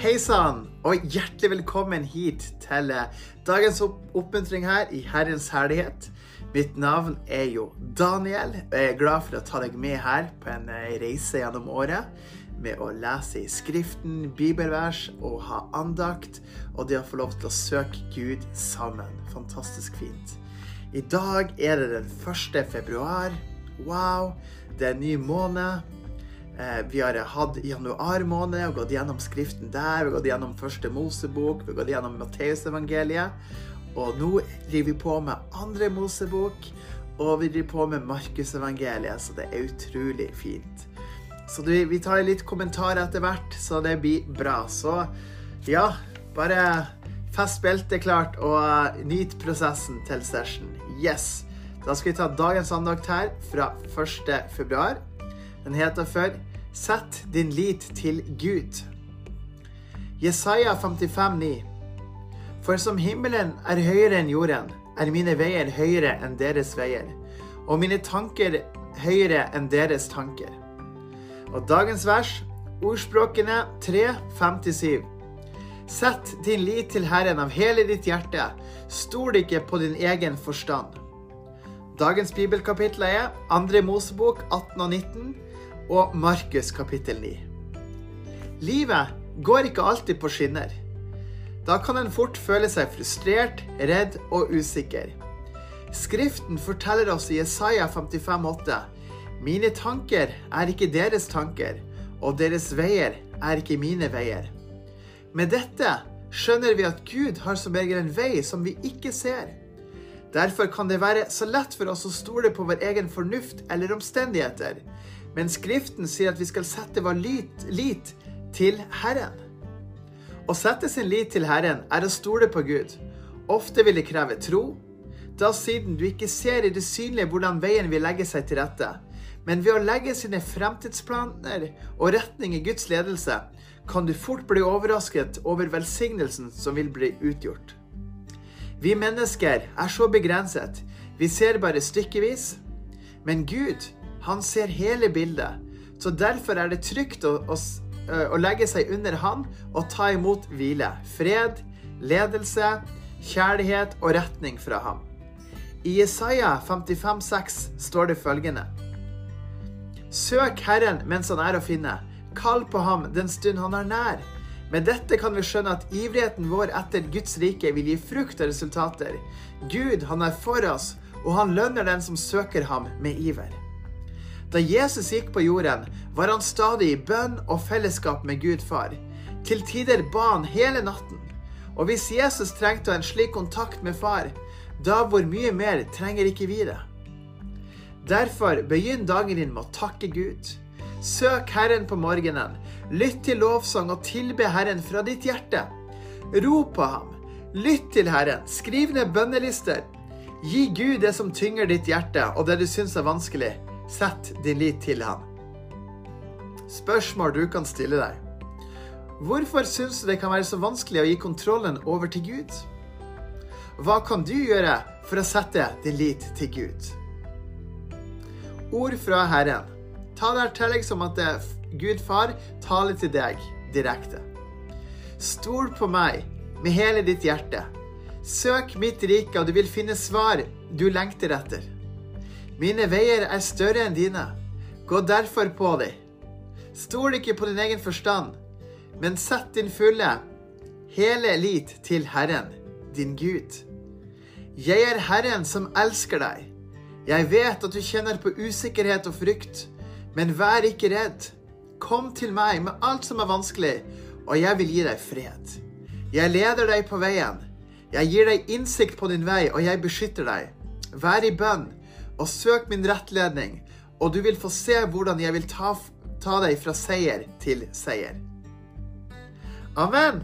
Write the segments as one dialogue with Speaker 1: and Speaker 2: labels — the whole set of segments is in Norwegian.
Speaker 1: Hei sann, og hjertelig velkommen hit til eh, dagens oppmuntring her i Herrens herlighet. Mitt navn er jo Daniel, og jeg er glad for å ta deg med her på en eh, reise gjennom året med å lese i Skriften, bibelvers og ha andakt, og det å få lov til å søke Gud sammen. Fantastisk fint. I dag er det den 1. februar. Wow, det er en ny måned. Eh, Vi har hatt januar måned og gått gjennom Skriften der. Vi har gått gjennom første Mosebok, vi har gått gjennom Matteusevangeliet. Og nå driver vi på med andre Mosebok, og vi driver på med Markusevangeliet, så det er utrolig fint. Så vi tar litt kommentarer etter hvert, så det blir bra. Så ja, bare fest beltet klart og eh, nyt prosessen til session. Yes! Da skal vi ta dagens andakt her fra 1. februar. Den heter for Sett din lit til Gud. Jesaja 55, 9. For som himmelen er høyere enn jorden, er mine veier høyere enn deres veier, og mine tanker høyere enn deres tanker. Og dagens vers, ordspråkene 3, 5-7. Sett din lit til Herren av hele ditt hjerte, stol ikke på din egen forstand. Dagens bibelkapitler er 2. Mosebok 18 og 19 og Markus kapittel 9. Livet går ikke alltid på skinner. Da kan en fort føle seg frustrert, redd og usikker. Skriften forteller oss i Jesaja 55,8.: Mine tanker er ikke deres tanker, og deres veier er ikke mine veier. Med dette skjønner vi at Gud har som regel en vei som vi ikke ser. Derfor kan det være så lett for oss å stole på vår egen fornuft eller omstendigheter. Men Skriften sier at vi skal sette vår lit, lit til Herren. Å sette sin lit til Herren er å stole på Gud. Ofte vil det kreve tro, da siden du ikke ser i det synlige hvordan veien vil legge seg til rette. Men ved å legge sine fremtidsplaner og retning i Guds ledelse, kan du fort bli overrasket over velsignelsen som vil bli utgjort. Vi mennesker er så begrenset. Vi ser bare stykkevis. Men Gud, han ser hele bildet. Så derfor er det trygt å, å, å legge seg under Han og ta imot hvile. Fred, ledelse, kjærlighet og retning fra ham. I Jesaja 55,6 står det følgende. Søk Herren mens han er å finne. Kall på ham den stund han er nær. Med dette kan vi skjønne at ivrigheten vår etter Guds rike vil gi frukt og resultater. Gud, han er for oss, og han lønner den som søker ham med iver. Da Jesus gikk på jorden, var han stadig i bønn og fellesskap med Gud far. Til tider ba han hele natten. Og hvis Jesus trengte en slik kontakt med far, da hvor mye mer trenger ikke vi det? Derfor begynn dagen din med å takke Gud. Søk Herren på morgenen. Lytt til lovsang og tilbe Herren fra ditt hjerte. Rop på ham. Lytt til Herren. Skriv ned bønnelister. Gi Gud det som tynger ditt hjerte, og det du syns er vanskelig. Sett din lit til ham. Spørsmål du kan stille deg. Hvorfor syns du det kan være så vanskelig å gi kontrollen over til Gud? Hva kan du gjøre for å sette din lit til Gud? Ord fra Herren. Ta det til deg som at Gud far taler til deg direkte. Stol på meg med hele ditt hjerte. Søk mitt rike, og du vil finne svar du lengter etter. Mine veier er større enn dine. Gå derfor på dem. Stol ikke på din egen forstand, men sett din fulle, hele lit til Herren, din Gud. Jeg er Herren som elsker deg. Jeg vet at du kjenner på usikkerhet og frykt, men vær ikke redd. Kom til meg med alt som er vanskelig, og jeg vil gi deg fred. Jeg leder deg på veien. Jeg gir deg innsikt på din vei, og jeg beskytter deg. Vær i bønn og søk min rettledning, og du vil få se hvordan jeg vil ta, ta deg fra seier til seier. Amen.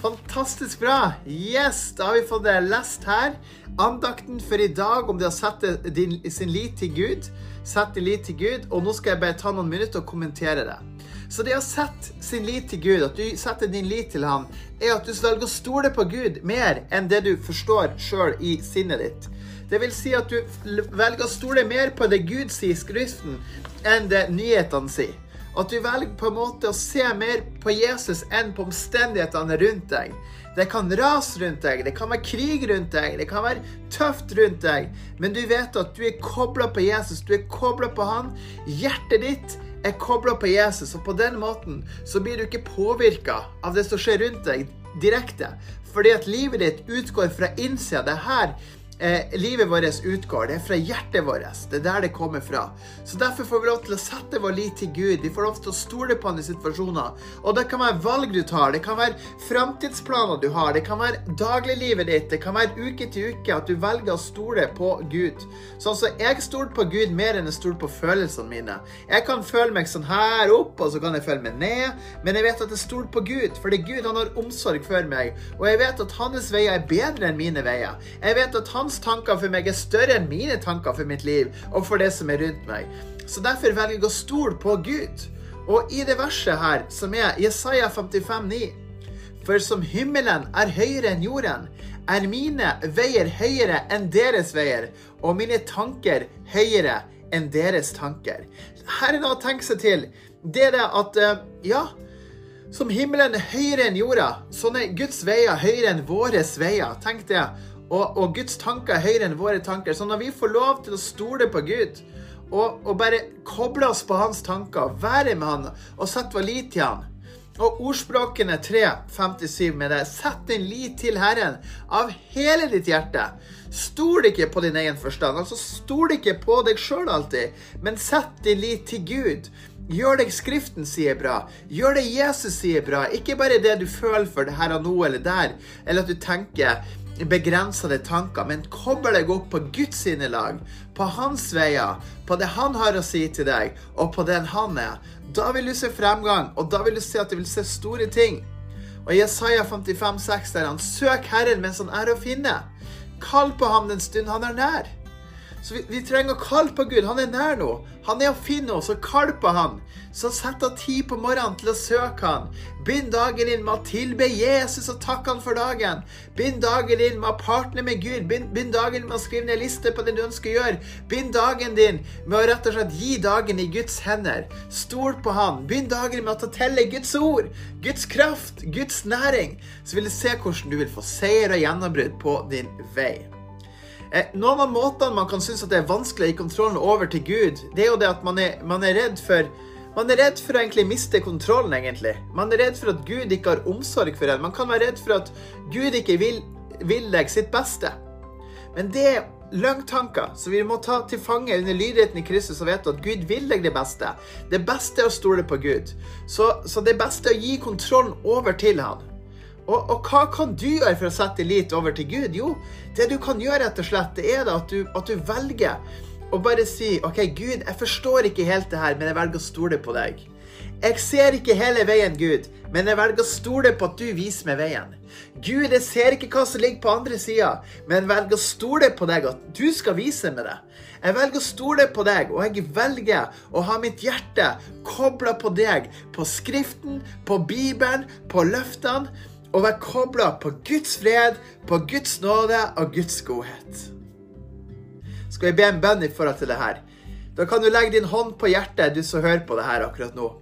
Speaker 1: Fantastisk bra. Yes, da har vi fått det lest her. Andakten for i dag om det å sette din, sin lit til Gud. Sett din lit til Gud. Og nå skal jeg bare ta noen minutter og kommentere det. Så det å sette sin lit til Gud, at du setter din lit til ham, er at du velger å stole på Gud mer enn det du forstår sjøl i sinnet ditt. Det vil si at du velger å stole mer på det Gud sier i Skriften, enn det nyhetene sier. At du velger på en måte å se mer på Jesus enn på omstendighetene rundt deg. Det kan rase rundt deg, det kan være krig rundt deg, det kan være tøft rundt deg. Men du vet at du er kobla på Jesus, du er kobla på Han. Hjertet ditt er kobla på Jesus, og på den måten så blir du ikke påvirka av det som skjer rundt deg direkte. Fordi at livet ditt utgår fra innsida. Det er her eh, livet vårt utgår. Det er fra hjertet vårt. Det er der det kommer fra. Så Derfor får vi lov til å sette vår lit til Gud. Vi får lov til å stole på han i situasjoner. Og det kan være valg du tar, det kan være framtidsplaner du har, det kan være dagliglivet ditt, det kan være uke til uke at du velger å stole på Gud. Sånn så jeg stoler på Gud mer enn jeg stoler på følelsene mine. Jeg kan føle meg sånn her opp, og så kan jeg føle meg ned, men jeg vet at jeg stoler på Gud, for det er Gud han har omsorg for meg, og jeg vet at hans veier er bedre enn mine veier. Jeg vet at han hans tanker for meg er større enn mine tanker for mitt liv og for det som er rundt meg. Så derfor velger jeg å stole på Gud. Og i det verset her, som er Jesaja 55, 9, For som himmelen er høyere enn jorden, er mine veier høyere enn deres veier, og mine tanker høyere enn deres tanker. Her er noe å tenke seg til. Det er det at eh, Ja, som himmelen er høyere enn jorda, sånn er Guds veier høyere enn våre veier. Tenk det. Og, og, Guds tanker er høyere enn våre tanker. Så når vi får lov til å stole på Gud, og, og bare koble oss på hans tanker, være med han og sette vår lit til han Og ordspråkene 3, 57 med det. Sett din lit til Herren av hele ditt hjerte. Stol ikke på din egen forstand. Altså, stol ikke på deg sjøl alltid, men sett din lit til Gud. Gjør deg Skriften sier bra. Gjør det Jesus sier bra. Ikke bare det du føler for det her og nå eller der, eller at du tenker begrensede tanker, men kobler deg opp på Guds sine lag, på hans veier, på det han har å si til deg, og på den han er, da vil du se fremgang, og da vil du se at du vil se store ting. Og Jesaja 55, 6 der han søk Herren mens han er å finne. Kall på ham den stund han er nær. Så vi, vi, trenger å kalle på Gud. Han er nær nå. Han er å finne oss, og kall på han. Så sett av tid på morgenen til å søke han. Begynn dagen din med å tilbe Jesus og takke han for dagen. Begynn dagen din med å partne med Gud. Begynn, dagen med å skrive ned liste på det du ønsker å gjøre. Begynn dagen din med å rett og slett gi dagen i Guds hender. Stol på han. Begynn dagen med å ta telle Guds ord, Guds kraft, Guds næring. Så vil du se hvordan du vil få seier og gjennombrudd på din vei. Eh, noen av måtene man kan synes at det er vanskelig å gi kontrollen over til Gud, det er jo det at man er, man er redd for man er redd for å egentlig miste kontrollen, egentlig. Man er redd for at Gud ikke har omsorg for en. Man kan være redd for at Gud ikke vil, vil deg sitt beste. Men det er løgntanker, så vi må ta til fange under lydigheten i Kristus og vite at Gud vil deg det beste. Det beste er å stole på Gud. Så, så det beste er å gi kontrollen over til Han. Og, og, hva kan du gjøre for å sette lit over til Gud? Jo, det du kan gjøre, rett og slett, det er at du, at du velger å bare si OK, Gud, jeg forstår ikke helt det her, men jeg velger å stole på deg. Jeg ser ikke hele veien, Gud, men jeg velger å stole på at du viser meg veien. Gud, jeg ser ikke hva som ligger på andre sida, men jeg velger å stole på deg, at du skal vise meg det. Jeg velger å stole på deg, og jeg velger å ha mitt hjerte kobla på deg, på Skriften, på Bibelen, på løftene og være kobla på Guds fred, på Guds nåde og Guds godhet. Skal vi be en bønn i forhold til det her? Da kan du legge din hånd på hjertet, du som hører på det her akkurat nå.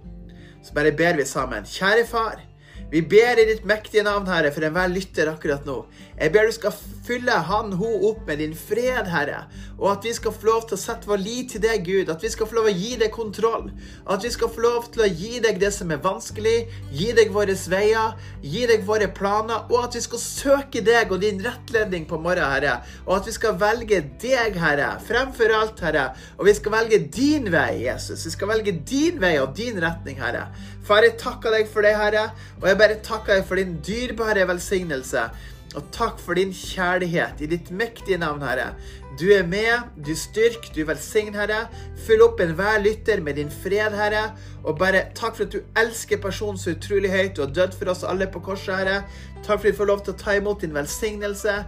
Speaker 1: Så bare ber vi sammen. Kjære far. Vi ber i ditt mektige navn, Herre, for enhver lytter akkurat nå. Jeg ber du skal fylle han, hun opp med din fred, Herre. Og at vi skal få lov til å sette vår lit til deg, Gud. At vi skal få lov til å gi deg kontroll. At vi skal få lov til å gi deg det som er vanskelig. Gi deg våre veier. Gi deg våre planer. Og at vi skal søke deg og din rettledning på morgenen, Herre. Og at vi skal velge deg, Herre, fremfor alt, Herre. Og vi skal velge din vei, Jesus. Vi skal velge din vei og din retning, Herre. Far, jeg takker deg for det, Herre. Og jeg bare takker deg for din dyrebare velsignelse. Og takk for din kjærlighet i ditt mektige navn, Herre. Du er med, du styrker, du velsigner, Herre. Fyll opp enhver lytter med din fred, Herre. Og bare takk for at du elsker personen så utrolig høyt. Du har dødd for oss alle på korset, Herre. Takk for at vi får lov til å ta imot din velsignelse,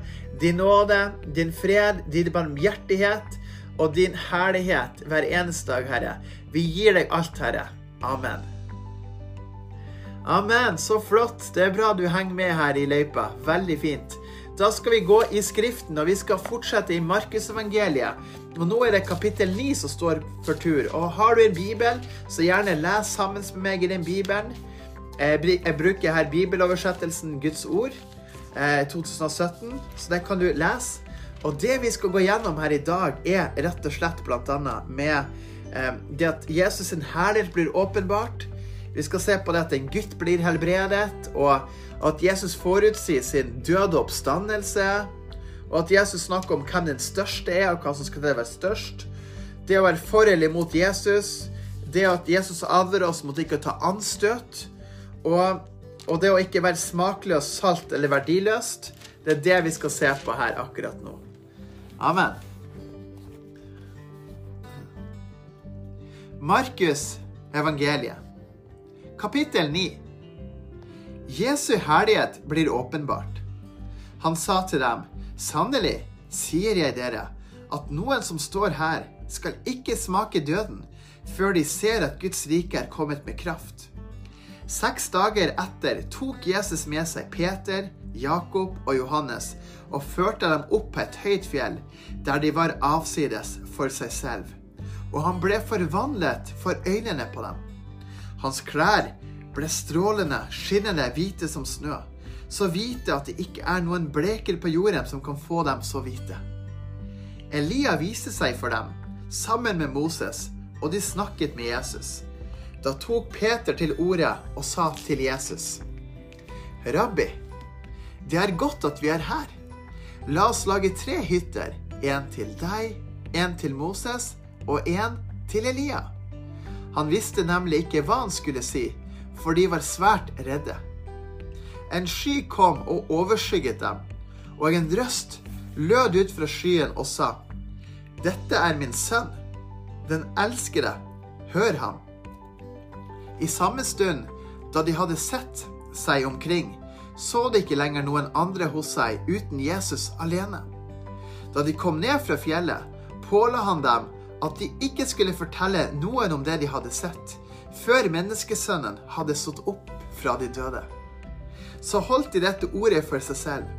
Speaker 1: din nåde, din fred, din barmhjertighet og din herlighet hver eneste dag, Herre. Vi gir deg alt, Herre. Amen. Amen. Så flott. Det er bra du henger med her i løypa. Veldig fint. Da skal vi gå i Skriften, og vi skal fortsette i Markusevangeliet. Og nå er det kapittel 9 som står for tur. Og har du en bibel, så gjerne les sammen med meg i den bibelen. Jeg bruker her bibeloversettelsen Guds ord 2017, så det kan du lese. Og det vi skal gå gjennom her i dag, er rett og slett bl.a. med det at Jesus sin herlighet blir åpenbart. Vi skal se på det at en gutt blir helbredet, og at Jesus forutsier sin døde oppstandelse. Og at Jesus snakker om hvem den største er, og hva som skal være størst. Det å være for eller imot Jesus. Det at Jesus advarer oss mot ikke å ta anstøt. Og, og, det å ikke være smakløs, salt eller verdiløst. Det er det vi skal se på her akkurat nå. Amen. Markus evangeliet, kapittel 9. Jesu herlighet blir åpenbart. Han sa til dem, sannelig sier jeg dere, at noen som står her, skal ikke smake døden før de ser at Guds rike er kommet med kraft. Seks dager etter tok Jesus med seg Peter, Jakob og Johannes og førte dem opp på et høyt fjell, der de var avsides for seg selv. Og han ble forvandlet for øynene på dem. Hans klær ble strålende, skinnende hvite som snø, så hvite at det ikke er noen bleker på jorden som kan få dem så hvite. Elia viste seg for dem, sammen med Moses, og de snakket med Jesus. Da tok Peter til orde og sa til Jesus, Rabbi, det er godt at vi er her. La oss lage tre hytter, en til deg, en til Moses og en til Elia. Han visste nemlig ikke hva han skulle si, for de var svært redde. En sky kom og overskygget dem, og en røst lød ut fra skyen og sa, Dette er min sønn, den elskede, hør ham. I samme stund, da de hadde sett seg omkring, så de ikke lenger noen andre hos seg uten Jesus alene. Da de kom ned fra fjellet, påla han dem at de ikke skulle fortelle noen om det de hadde sett, før menneskesønnen hadde stått opp fra de døde. Så holdt de dette ordet for seg selv,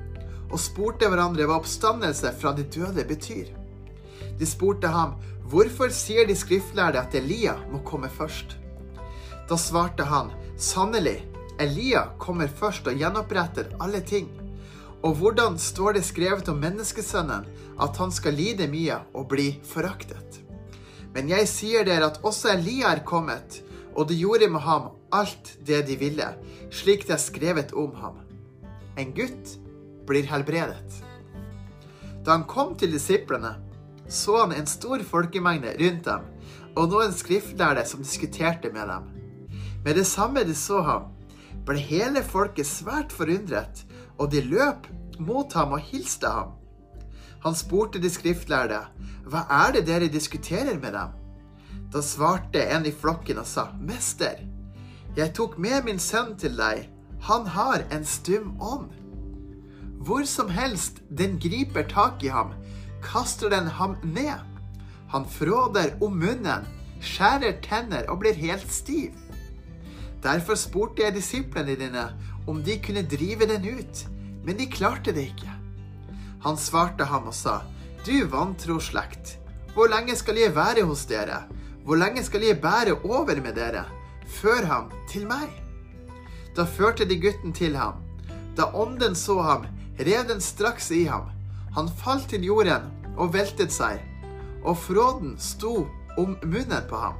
Speaker 1: og spurte hverandre hva oppstandelse fra de døde betyr. De spurte ham, hvorfor sier de skriftlærde at Elia må komme først? Da svarte han, sannelig, Elia kommer først og gjenoppretter alle ting. Og hvordan står det skrevet om menneskesønnen, at han skal lide mye og bli foraktet? Men jeg sier dere at også Elia er kommet, og de gjorde med ham alt det de ville, slik det er skrevet om ham. En gutt blir helbredet. Da han kom til disiplene, så han en stor folkemengde rundt dem, og noen skriftlærde som diskuterte med dem. Med det samme de så ham, ble hele folket svært forundret, og de løp mot ham og hilste ham. Han spurte de skriftlærde, hva er det dere diskuterer med dem? Da svarte en i flokken og sa, Mester, jeg tok med min sønn til deg, han har en stum ånd. Hvor som helst den griper tak i ham, kaster den ham ned. Han fråder om munnen, skjærer tenner og blir helt stiv. Derfor spurte jeg disiplene dine om de kunne drive den ut, men de klarte det ikke. Han svarte ham og sa, Du vantro slekt, hvor lenge skal jeg være hos dere? Hvor lenge skal jeg bære over med dere? Før ham til meg. Da førte de gutten til ham. Da ånden så ham, rev den straks i ham. Han falt til jorden og veltet seg, og fråden sto om munnen på ham.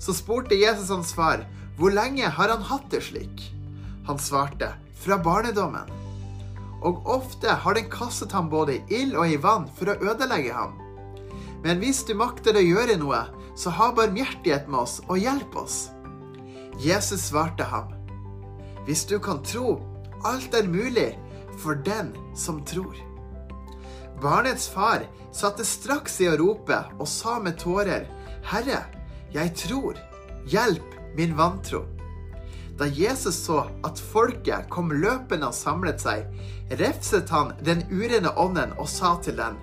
Speaker 1: Så spurte Jesus hans far, hvor lenge har han hatt det slik? Han svarte, fra barnedommen. Og ofte har den kastet ham både i ild og i vann for å ødelegge ham. Men hvis du makter å gjøre noe, så ha barmhjertighet med oss og hjelp oss. Jesus svarte ham, hvis du kan tro, alt er mulig for den som tror. Barnets far satte straks i å rope og sa med tårer, Herre, jeg tror, hjelp min vantro. Da Jesus så at folket kom løpende og samlet seg, refset han den urene ånden og sa til den,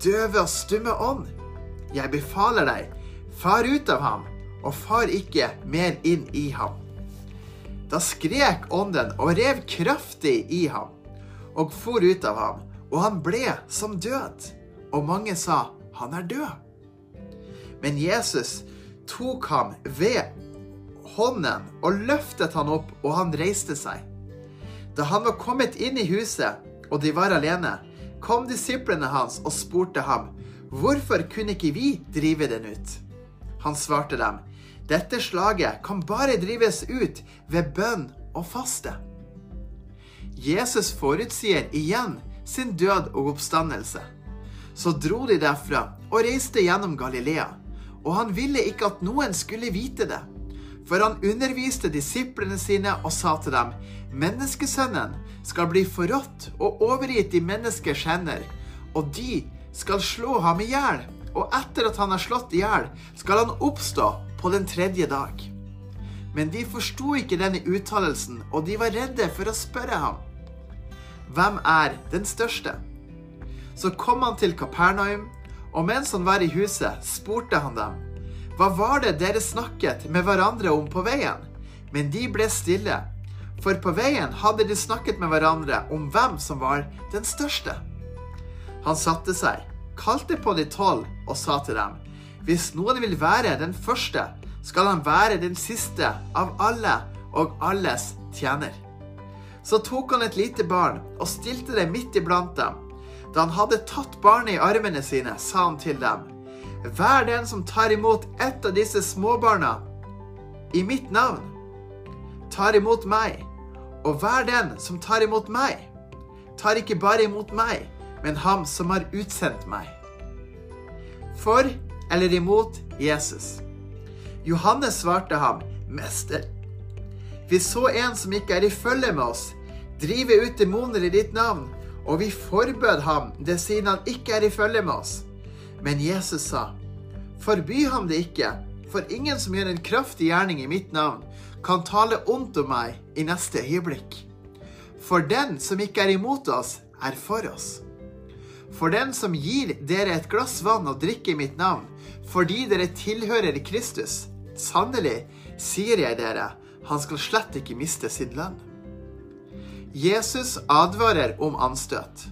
Speaker 1: døve og stumme ånd, jeg befaler deg, far ut av ham, og far ikke mer inn i ham. Da skrek ånden og rev kraftig i ham, og for ut av ham, og han ble som død, og mange sa, 'Han er død'. Men Jesus tok ham ved hånden og løftet han opp, og han reiste seg. Da han var kommet inn i huset, og de var alene, kom disiplene hans og spurte ham, 'Hvorfor kunne ikke vi drive den ut?' Han svarte dem, 'Dette slaget kan bare drives ut ved bønn og faste.' Jesus forutsier igjen sin død og oppstandelse. Så dro de derfra og reiste gjennom Galilea, og han ville ikke at noen skulle vite det. For han underviste disiplene sine og sa til dem, Menneskesønnen skal bli forrådt og overgitt i menneskers hender, og de skal slå ham i hjel, og etter at han er slått i hjel, skal han oppstå på den tredje dag. Men de forsto ikke denne uttalelsen, og de var redde for å spørre ham. Hvem er den største? Så kom han til Kapernaum, og mens han var i huset, spurte han dem. Hva var det dere snakket med hverandre om på veien? Men de ble stille, for på veien hadde de snakket med hverandre om hvem som var den største. Han satte seg, kalte på de tolv og sa til dem, hvis noen vil være den første, skal han være den siste av alle og alles tjener. Så tok han et lite barn og stilte det midt iblant dem. Da han hadde tatt barnet i armene sine, sa han til dem, Vær den som tar imot ett av disse småbarna i mitt navn, tar imot meg. Og hver den som tar imot meg, tar ikke bare imot meg, men ham som har utsendt meg. For eller imot Jesus. Johannes svarte ham, Mester, vi så en som ikke er i følge med oss, drive ut demoner i ditt navn, og vi forbød ham det siden han ikke er i følge med oss. Men Jesus sa, Forby ham det ikke, for ingen som gjør en kraftig gjerning i mitt navn, kan tale ondt om meg i neste øyeblikk. For den som ikke er imot oss, er for oss. For den som gir dere et glass vann å drikke i mitt navn, fordi dere tilhører Kristus, sannelig, sier jeg dere, han skal slett ikke miste sin lønn. Jesus advarer om anstøt.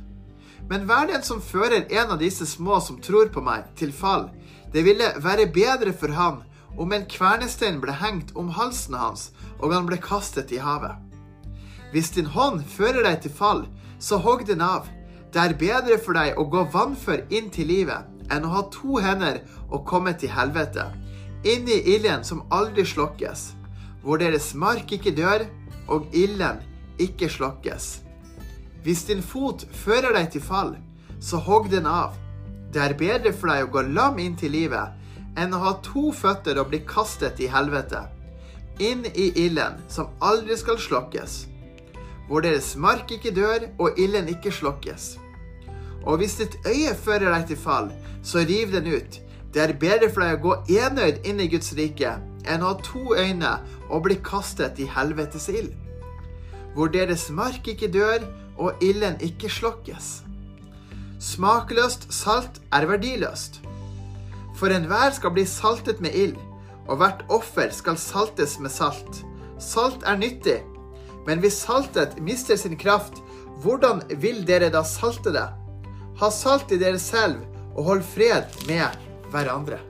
Speaker 1: Men vær den som fører en av disse små som tror på meg, til fall. Det ville være bedre for han om en kvernestein ble hengt om halsen hans, og han ble kastet i havet. Hvis din hånd fører deg til fall, så hogg den av. Det er bedre for deg å gå vannfør inn til livet enn å ha to hender og komme til helvete, inn i ilden som aldri slokkes, hvor deres mark ikke dør, og ilden ikke slokkes. Hvis din fot fører deg til fall, så hogg den av. Det er bedre for deg å gå lam inn til livet enn å ha to føtter og bli kastet i helvete, inn i ilden som aldri skal slokkes, hvor deres mark ikke dør og ilden ikke slokkes. Og hvis ditt øye fører deg til fall, så riv den ut. Det er bedre for deg å gå enøyd inn i Guds rike enn å ha to øyne og bli kastet i helvetes ild, hvor deres mark ikke dør og ilden ikke slokkes. Smakløst salt er verdiløst. For enhver skal bli saltet med ild, og hvert offer skal saltes med salt. Salt er nyttig, men hvis saltet mister sin kraft, hvordan vil dere da salte det? Ha salt i dere selv, og hold fred med hverandre.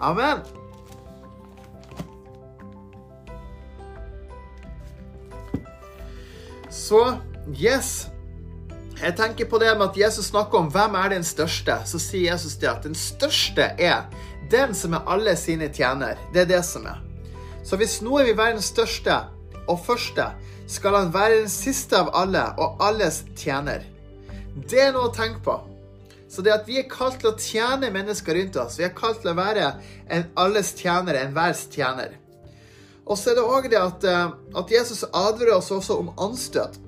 Speaker 1: Amen. Så yes. Jeg tenker på det med at Jesus snakker om hvem er den største. Så sier Jesus det at den største er den som er alle sine tjener. Det er det som er. Så hvis noe vil være den største og første, skal han være den siste av alle og alles tjener. Det er noe å tenke på. Så det at vi er kalt til å tjene mennesker rundt oss, vi er kalt til å være en alles tjener, enhvers tjener. Og så er det òg det at, eh, at, Jesus advarer oss også om anstøt.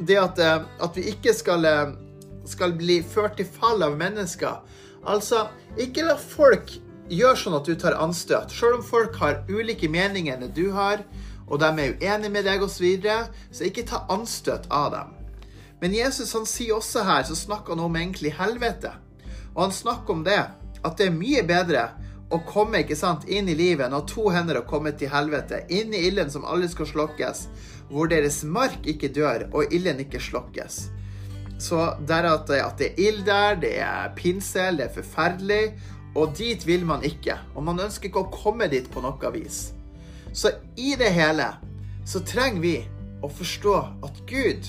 Speaker 1: Det at, eh, at vi ikke skal, eh, skal, bli ført til fall av mennesker. Altså, ikke la folk gjøre sånn at du tar anstøt. Selv om folk har ulike meninger enn du har, og de er uenige med deg osv., så, videre, så ikke ta anstøt av dem. Men Jesus han sier også her, så snakker han om egentlig helvete. Og han snakker om det, at det er mye bedre å komme ikke sant, inn i livet når to hender har kommet til helvete. Inn i ilden som aldri skal slokkes, hvor deres mark ikke dør og ilden ikke slokkes. Så der at, at det er ild der, det er pinsel, det er forferdelig. Og dit vil man ikke. Og man ønsker ikke å komme dit på noe vis. Så i det hele så trenger vi å forstå at Gud,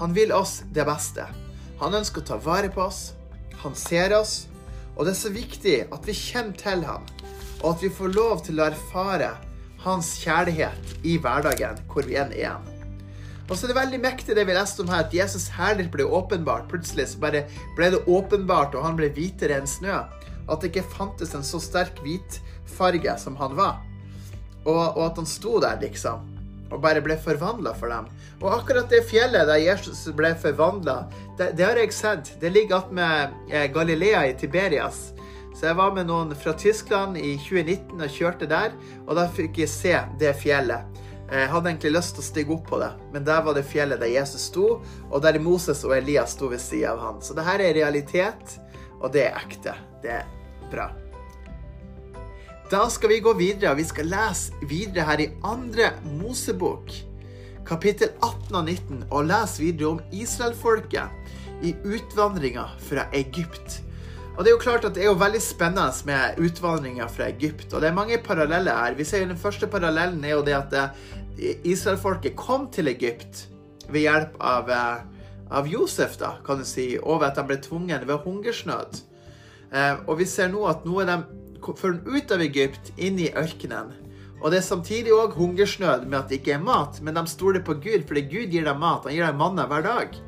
Speaker 1: han vil oss det beste. Han ønsker å ta vare på oss. Han ser oss. Og det er så viktig at vi kjenner til ham, og at vi får lov til å erfare hans kjærlighet i hverdagen, hvor vi enn er. Og så er det veldig mektig det vi leste om her, at Jesus herlighet ble åpenbart. Plutselig så bare ble det åpenbart, og han ble hvitere enn snø. At det ikke fantes en så sterk hvitfarge som han var. Og, og at han sto der, liksom, og bare ble forvandla for dem. Og akkurat det fjellet der Jesus ble forvandla, det, det, har jeg sett. Det ligger attmed eh, Galilea i Tiberias. Så jeg var med noen fra Tyskland i 2019 og kjørte der, og da fikk jeg se det fjellet. Jeg hadde egentlig lyst til å stige opp på det, men der var det fjellet der Jesus sto, og der Moses og Elias sto ved sida av han. Så det her er realitet, og det er ekte. Det er bra. Da skal vi gå videre, og vi skal lese videre her i andre Mosebok, kapittel 18 og 19, og lese videre om israelfolket i utvandringa fra Egypt. Og Det er jo klart at det er jo veldig spennende med utvandringa fra Egypt, og det er mange paralleller her. Vi ser jo Den første parallellen er jo det at eh, israelfolket kom til Egypt ved hjelp av, eh, av Josef, da, kan du si, og ved at de ble tvunget ved hungersnød. Eh, og vi ser nå at nå er de fører den ut av Egypt, inn i ørkenen. Og det er samtidig òg hungersnød med at det ikke er mat, men de stoler på Gud, fordi Gud gir dem mat. Han gir dem manna hver dag.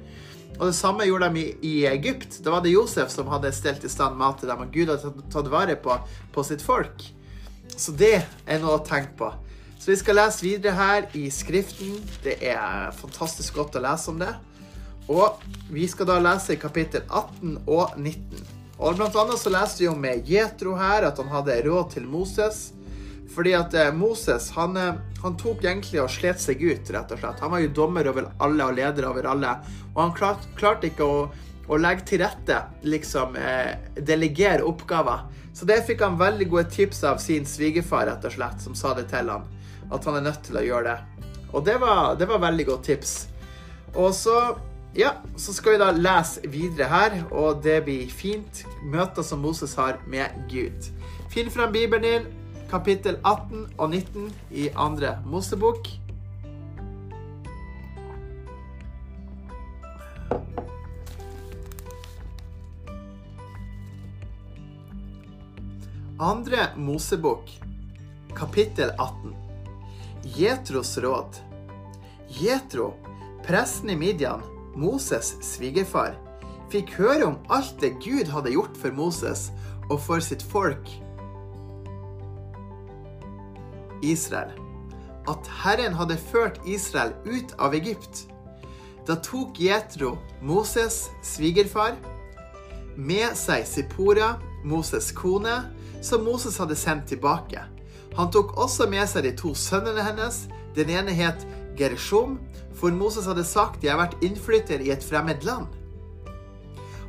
Speaker 1: Og det samme gjorde de i, i, Egypt. Da var det Josef som hadde stelt i stand mat til dem, og Gud hadde tatt vare på, på sitt folk. Så det er noe å tenke på. Så vi skal lese videre her i Skriften. Det er fantastisk godt å lese om det. Og vi skal da lese i kapittel 18 og 19. Og blant annet så leste vi om Jetro her, at han hadde råd til Moses. Fordi at eh, Moses han, eh, han, tok egentlig og slet seg ut, rett og slett. Han var jo dommer over alle og leder over alle. Og han klart, klarte ikke å, å, legge til rette, liksom eh, delegere oppgaver. Så det fikk han veldig gode tips av sin svigerfar, rett og slett, som sa det til han. At han er nødt til å gjøre det. Og det var, det var veldig godt tips. Og så ja, så skal vi da lese videre her, og det blir fint. Møter som Moses har med Gud. Finn frem Bibelen din, kapittel 18 og 19 i andre Mosebok. Andre Mosebok, kapittel 18. Jetros råd. Jetro, presten i Midian, Moses' svigerfar, fikk høre om alt det Gud hadde gjort for Moses og for sitt folk Israel. At Herren hadde ført Israel ut av Egypt. Da tok Jetro, Moses' svigerfar, med seg Sippora, Moses' kone, som Moses hadde sendt tilbake. Han tok også med seg de to sønnene hennes. Den ene het Gershom, for Moses hadde sagt 'Jeg har vært innflytter i et fremmed land.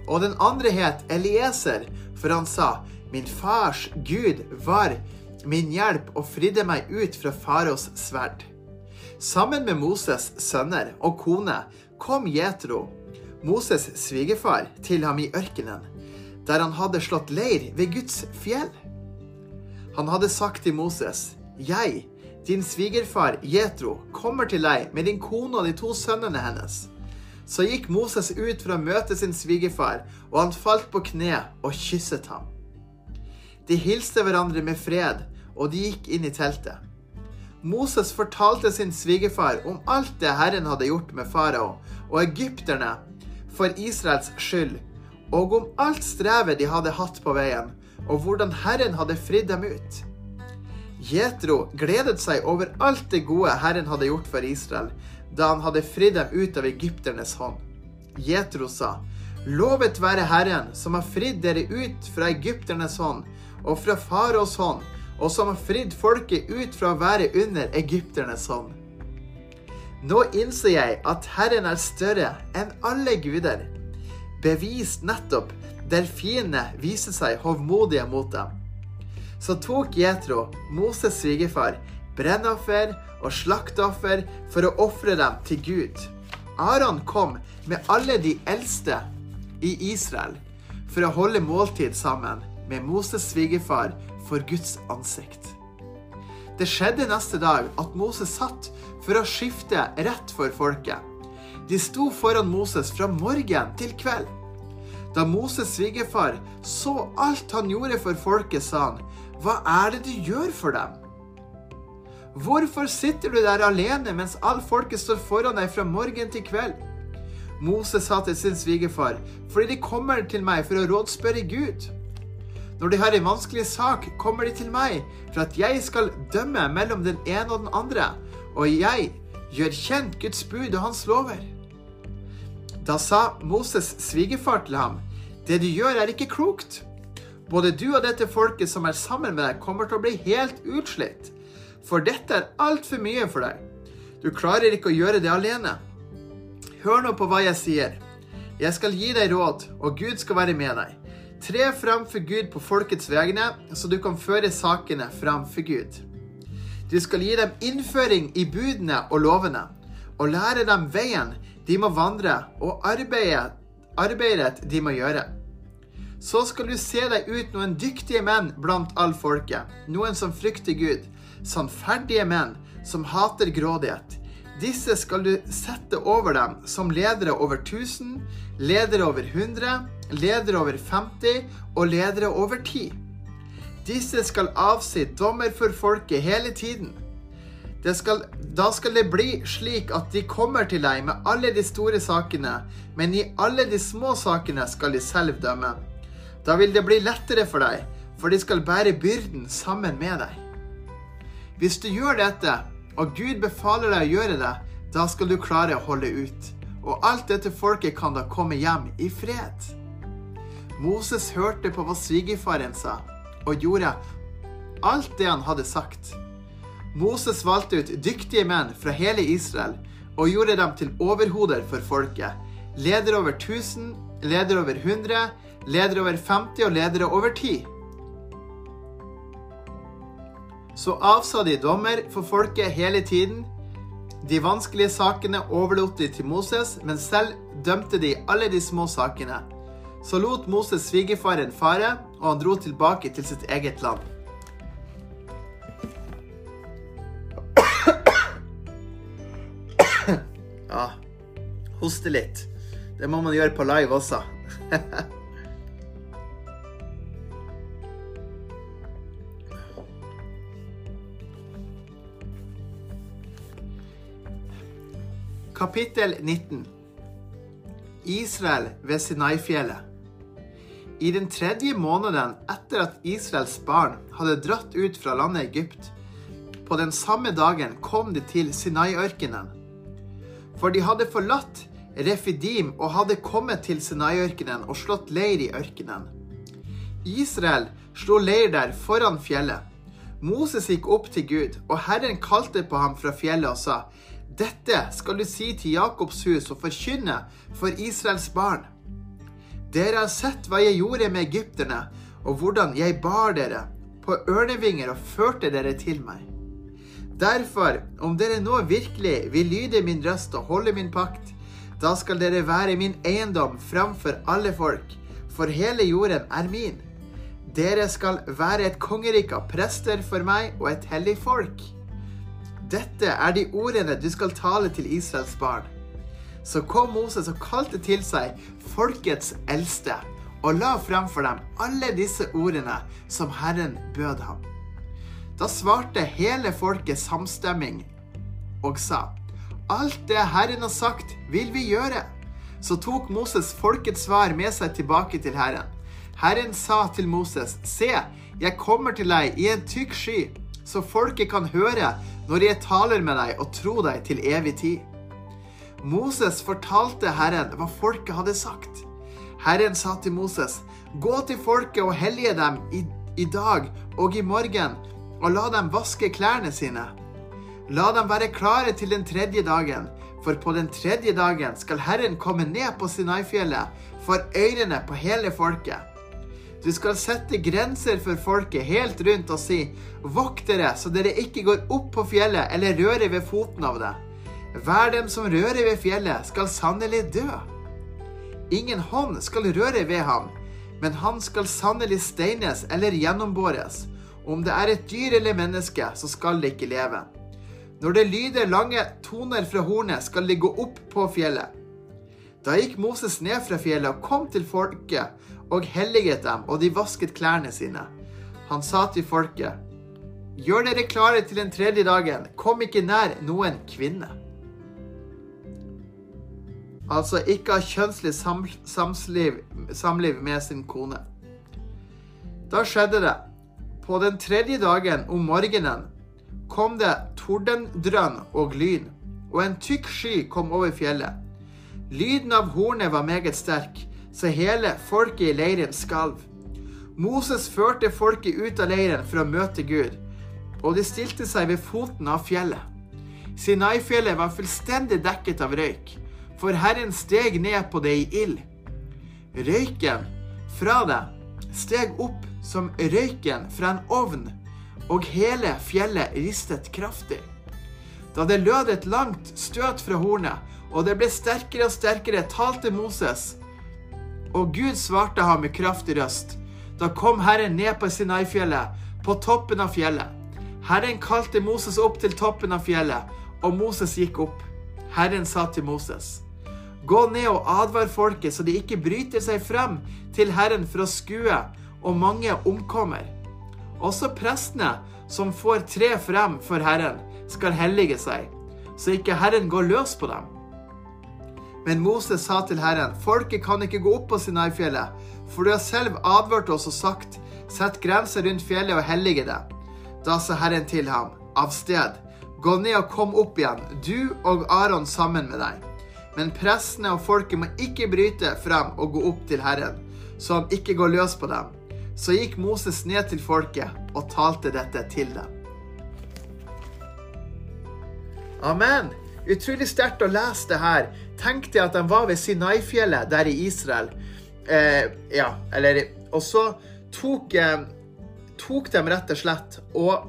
Speaker 1: Og den andre het Elieser, for han sa, min fars Gud var min hjelp og fridde meg ut fra faraos sverd. Sammen med Moses' sønner og kone kom Jetro, Moses' svigerfar, til ham i ørkenen, der han hadde slått leir ved Guds fjell. Han hadde sagt til Moses, Jeg, din svigerfar Jetro kommer til deg med din kone og de to sønnene hennes. Så gikk Moses ut for å møte sin svigerfar, og han falt på kne og kysset ham. De hilste hverandre med fred, og de gikk inn i teltet. Moses fortalte sin svigerfar om alt det Herren hadde gjort med farao og egypterne for Israels skyld, og om alt strevet de hadde hatt på veien, og hvordan Herren hadde fridd dem ut. Jetro gledet seg over alt det gode Herren hadde gjort for Israel, da han hadde fridd dem ut av egypternes hånd. Jetro sa, Lovet være Herren, som har fridd dere ut fra egypternes hånd og fra faraos hånd, og som har fridd folket ut fra å være under egypternes hånd. Nå innser jeg at Herren er større enn alle guder, bevist nettopp der fiendene viser seg hovmodige mot dem så tok Jetro, Moses' svigerfar, brennoffer og slakteoffer for å ofre dem til Gud. Aron kom med alle de eldste i Israel for å holde måltid sammen med Moses' svigerfar for Guds ansikt. Det skjedde neste dag at Moses satt for å skifte rett for folket. De sto foran Moses fra morgen til kveld. Da Moses' svigerfar så alt han gjorde for folket, sa han, Hva er det du gjør for dem? Hvorfor sitter du der alene mens all folket står foran deg fra morgen til kveld? Moses sa til sin svigerfar, fordi de kommer til meg for å rådspørre Gud. Når de har en vanskelig sak, kommer de til meg for at jeg skal dømme mellom den ene og den andre, og jeg gjør kjent Guds bud og hans lover. Da sa Moses svigerfar til ham, det du gjør er ikke klokt. Både du og dette folket som er sammen med deg, kommer til å bli helt utslitt for dette er altfor mye for deg. Du klarer ikke å gjøre det alene. Hør nå på hva jeg sier. Jeg skal gi deg råd, og Gud skal være med deg. Tre fram for Gud på folkets vegne, så du kan føre sakene fram for Gud. Du skal gi dem innføring i budene og lovene, og lære dem veien de må vandre, og arbeidet, arbeidet de må gjøre. Så skal du se deg ut noen dyktige menn blant all folket, noen som frykter Gud, sannferdige menn som hater grådighet. Disse skal du sette over dem som ledere over 1000, ledere over 100, ledere over 50 og ledere over 10. Disse skal avsi dommer for folket hele tiden. Skal, da skal det bli slik at de kommer til deg med alle de store sakene, men i alle de små sakene skal de selv dømme. Da vil det bli lettere for deg, for de skal bære byrden sammen med deg. Hvis du gjør dette, og Gud befaler deg å gjøre det, da skal du klare å holde ut. Og alt dette folket kan da komme hjem i fred. Moses hørte på hva svigerfaren sa, og gjorde alt det han hadde sagt. Moses valgte ut dyktige menn fra hele Israel og gjorde dem til overhoder for folket. Leder over 1000, leder over 100, ledere over 50 og ledere over 10. Så avsa de dommer for folket hele tiden. De vanskelige sakene overlot de til Moses, men selv dømte de alle de små sakene. Så lot Moses svigerfaren fare, og han dro tilbake til sitt eget land. Ja, hoste litt. Det må man gjøre på live også. Kapittel 19 Israel ved Sinai-fjellet. I den tredje måneden etter at Israels barn hadde dratt ut fra landet Egypt, på den samme dagen kom de til Sinai-ørkenen. For de hadde forlatt Refidim og hadde kommet til Sinai-ørkenen og slått leir i ørkenen. Israel slo leir der foran fjellet. Moses gikk opp til Gud, og Herren kalte på ham fra fjellet og sa:" Dette skal du si til Jakobs hus og forkynne for Israels barn. Dere har sett hva jeg gjorde med egypterne, og hvordan jeg bar dere på ørnevinger og førte dere til meg. Derfor, om dere nå virkelig vil lyde min røst og holde min pakt, da skal dere være min eiendom framfor alle folk, for hele jorden er min. Dere skal være et kongerike av prester for meg og et hellig folk. Dette er de ordene du skal tale til Israels barn. Så kom Moses og kalte til seg folkets eldste og la frem for dem alle disse ordene som Herren bød ham. Da svarte hele folket samstemming og sa, Alt det Herren har sagt, vil vi gjøre. Så tok Moses folkets svar med seg tilbake til Herren. Herren sa til Moses, Se, jeg kommer til deg i en tykk sky, så folket kan høre når jeg taler med deg og tro deg til evig tid. Moses fortalte Herren hva folket hadde sagt. Herren sa til Moses, gå til folket og hellige dem i, i dag og i morgen, og la dem vaske klærne sine. La dem være klare til den tredje dagen, for på den tredje dagen skal Herren komme ned på Sinai-fjellet for øyrene på hele folket. Du skal sette grenser for folket helt rundt og si, vokt dere så dere ikke går opp på fjellet eller rører ved foten av det. Hver dem som rører ved fjellet, skal sannelig dø. Ingen hånd skal røre ved ham, men han skal sannelig steines eller gjennombores. Om det er et dyr eller menneske, så skal det ikke leve. Når det lyder lange toner fra hornet, skal de gå opp på fjellet. Da gikk Moses ned fra fjellet og kom til folket og helliget dem, og de vasket klærne sine. Han sa til folket, Gjør dere klare til den tredje dagen, kom ikke nær noen kvinne. Altså ikke ha kjønnslig sam samliv, samliv med sin kone. Da skjedde det. På den tredje dagen om morgenen kom det tordendrønn og lyn, og en tykk sky kom over fjellet. Lyden av hornet var meget sterk, så hele folket i leiren skalv. Moses førte folket ut av leiren for å møte Gud og de stilte seg ved foten av fjellet. Sinai-fjellet var fullstendig dekket av røyk, for Herren steg ned på det i ild. Røyken fra det steg opp som røyken fra en ovn, og hele fjellet ristet kraftig. Da det lød et langt støt fra hornet, og det ble sterkere og sterkere, talte Moses, og Gud svarte ham med kraftig røst. Da kom Herren ned på Sinai-fjellet, på toppen av fjellet. Herren kalte Moses opp til toppen av fjellet, og Moses gikk opp. Herren sa til Moses, Gå ned og advar folket, så de ikke bryter seg frem til Herren for å skue, og mange omkommer. Også prestene som får tre frem for Herren, skal hellige seg, så ikke Herren går løs på dem. Men Moses sa til Herren, folket kan ikke gå opp på Sinai-fjellet, for du har selv advart oss og sagt, sett grenser rundt fjellet og hellige det. Da sa Herren til ham, av sted, gå ned og kom opp igjen, du og Aron sammen med deg. Men prestene og folket må ikke bryte frem og gå opp til Herren, så han ikke går løs på dem. Så gikk Moses ned til folket og talte dette til dem. Amen. Utrolig sterkt å lese det her. Tenk deg at de var ved Sinai-fjellet der i Israel. Eh, ja, eller Og så tok eh, tok de rett og slett og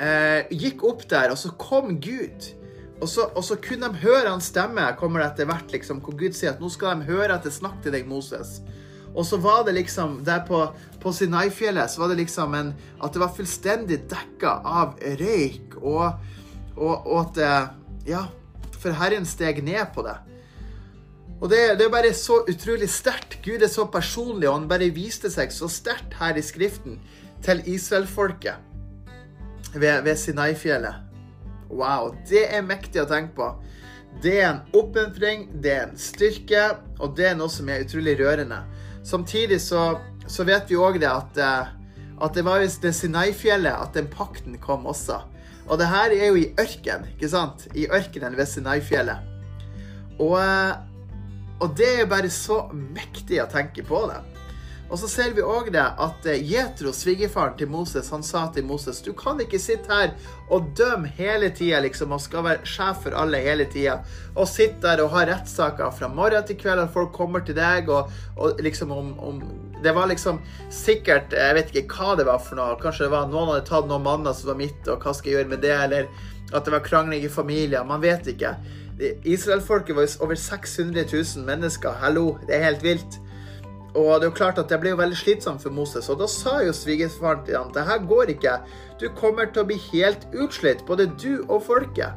Speaker 1: eh, gikk opp der, og så kom Gud. Og så, og så, kunne de høre hans stemme, kommer det etter hvert, liksom, hvor Gud sier at nå skal de høre at det snakker til deg, Moses. Og så var det liksom Der på, på Sinai-fjellet så var det liksom en At det var fullstendig dekka av røyk, og, og, og at eh, Ja, for Herren steg ned på det. Og det, det, er bare så utrolig sterkt. Gud er så personlig, og han bare viste seg så sterkt her i Skriften til Israelfolket ved, ved Sinai-fjellet. Wow, det er mektig å tenke på. Det er en oppmuntring, det er en styrke, og det er noe som er utrolig rørende. Samtidig så, så vet vi òg det at, eh, at det var ved Sinai-fjellet at den pakten kom også. Og det her er jo i ørken, ikke sant? I ørkenen ved Sinai-fjellet. Og eh, og det er bare så mektig å tenke på det. Og så ser vi òg det at eh, Jetro, svigerfaren til Moses, han sa til Moses du kan ikke sitte her og dømme hele tida liksom, og skal være sjef for alle hele tida. Og sitte der og ha rettssaker fra morgen til kveld, og folk kommer til deg og, og liksom om, om, Det var liksom sikkert Jeg vet ikke hva det var for noe. Kanskje det var noen hadde tatt noen manner som var mitt, og hva skal jeg gjøre med det? Eller at det var krangling i familier. Man vet ikke. Israelfolket var over 600 000 mennesker. Hallo, det er helt vilt. Og det er jo klart at det ble jo veldig slitsomt for Moses. Og da sa jo svigerfaren til ham det her går ikke. Du kommer til å bli helt utslitt, både du og folket.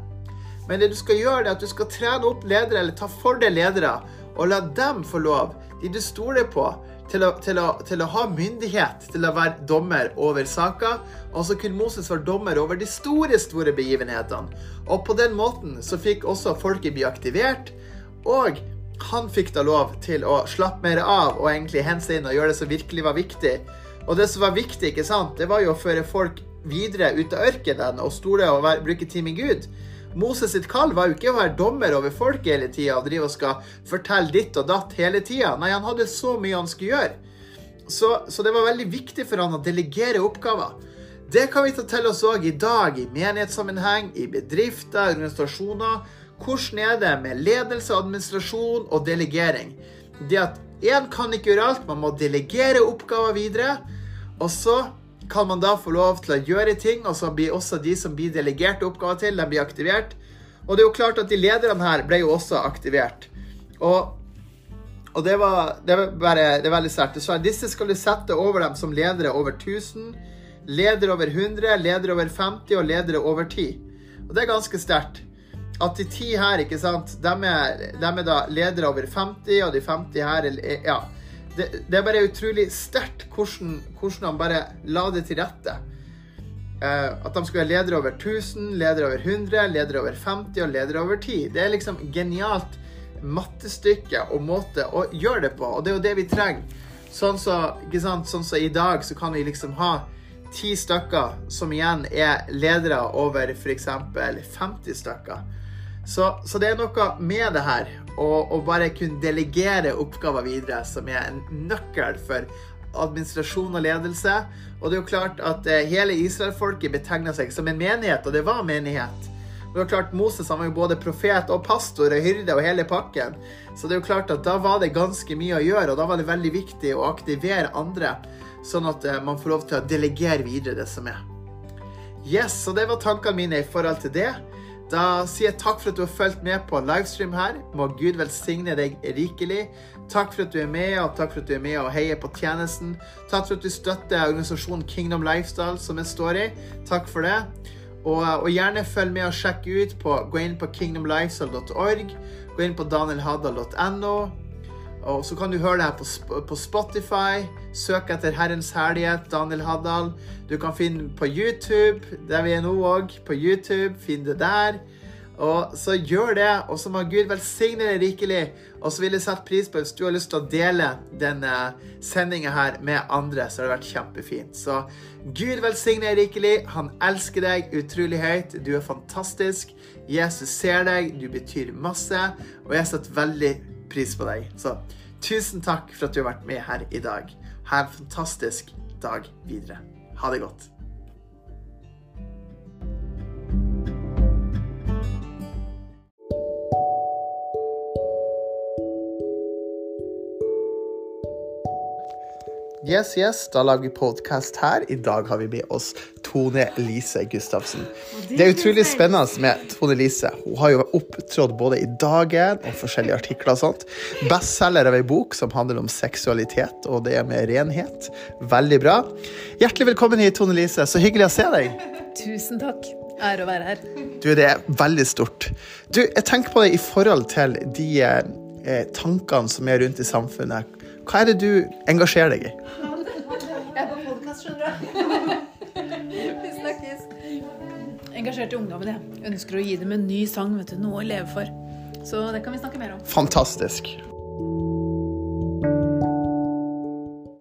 Speaker 1: Men det du skal gjøre, er at du skal trene opp ledere, eller ta for deg ledere, og la dem få lov, de du stoler på, til å, til, å, til å, ha myndighet til å være dommer over saker. Og så kunne Moses være dommer over de store, store begivenhetene. Og på den måten så fikk også folket bli aktivert. Og han fikk da lov til å slappe mer av og egentlig hente inn og gjøre det som virkelig var viktig. Og det som var viktig, ikke sant, det var jo å føre folk videre ut av ørkenen og stole og være, bruke tid med Gud. Moses sitt kall var jo ikke å være dommer over folket hele tida og drive og skal fortelle ditt og datt hele tida. Nei, han hadde så mye han skulle gjøre. Så, så, det var veldig viktig for han å delegere oppgaver. Det kan vi ta til oss òg i dag, i menighetssammenheng, i bedrifter, organisasjoner. Hvordan er det med ledelse, administrasjon og delegering? Det at én kan ikke gjøre alt, man må delegere oppgaver videre. Og så kan man da få lov til å gjøre ting, og så blir også de som blir delegert oppgaver til, de blir aktivert. Og det er jo klart at de lederne her ble jo også aktivert. Og, og det, var, det, var bare, det var veldig sterkt. Det disse skal du sette over dem som ledere over 1000, ledere over 100, ledere over 50 og ledere over 10. Og det er ganske sterkt. At de ti her, ikke sant, de er, de er da ledere over 50, og de 50 her Ja. Det, det er bare utrolig sterkt hvordan, hvordan han bare la det til rette. Uh, at de skulle være ledere over 1000, ledere over 100, ledere over 50 og ledere over 10. Det er liksom genialt mattestykke og måte å gjøre det på, og det er jo det vi trenger. Sånn så, sånn så i dag så kan vi liksom ha ti stykker som igjen er ledere over f.eks. 50 stykker. Så, så, det er noe med det her å bare kunne delegere oppgaver videre som er en nøkkel for administrasjon og ledelse. Og det er jo klart at hele hele israelfolket betegna seg som en menighet, og det var menighet. Og det var klart Moses han var jo både profet og pastor og hyrde og hele pakken. Så det er jo klart at da var det ganske mye å gjøre, og da var det veldig viktig å aktivere andre, sånn at eh, man får lov til å delegere videre det som er. Yes, så det var tankene mine i forhold til det. Da sier jeg takk for at du har fulgt med på livestream her. Må Gud velsigne deg rikelig. Takk for at du er med, og takk for at du er med og heier på tjenesten. Takk for at du støtter organisasjonen Kingdom Lifestyle, som jeg står i. Takk for det. Og, og gjerne følg med og sjekk ut på Gå inn på kingdomlifestyle.org. Gå inn på danielhaddal.no. Og så kan du høre det her på, Spotify. Søk etter Herrens herlighet, Daniel Haddal. Du kan finne på YouTube, der vi er nå òg. På YouTube. Finn det der. Og så gjør det, og så må Gud velsigne deg rikelig. Og så vil jeg sette pris på hvis du har lyst til å dele denne sendinga her med andre, så har det vært kjempefint. Så Gud velsigne deg rikelig. Han elsker deg utrolig høyt. Du er fantastisk. Jesus ser deg. Du betyr masse. Og jeg setter veldig pris på deg. Så tusen takk for at du har vært med her i dag. Ha en fantastisk dag videre. Ha det godt. Yes, yes, da lager vi podkast her. I dag har vi med oss Tone Lise Gustavsen. Det er utrolig spennende med Tone Lise. Hun har jo opptrådt både i Dagen og forskjellige artikler og sånt. Bestselger av ei bok som handler om seksualitet og det med renhet. Veldig bra. Hjertelig velkommen hit, Tone Lise. Så hyggelig å se deg.
Speaker 2: Tusen takk. Ære å være her.
Speaker 1: Du, det er veldig stort. Du, jeg tenker på det i forhold til de eh, tankene som er rundt i samfunnet hva er det du engasjerer deg i?
Speaker 2: Jeg er på podkast, skjønner du. Vi snakkes. Engasjert i ungdommen, jeg. Ønsker å gi dem en ny sang, vet du. Noe å leve for. Så det kan vi snakke mer om.
Speaker 1: Fantastisk.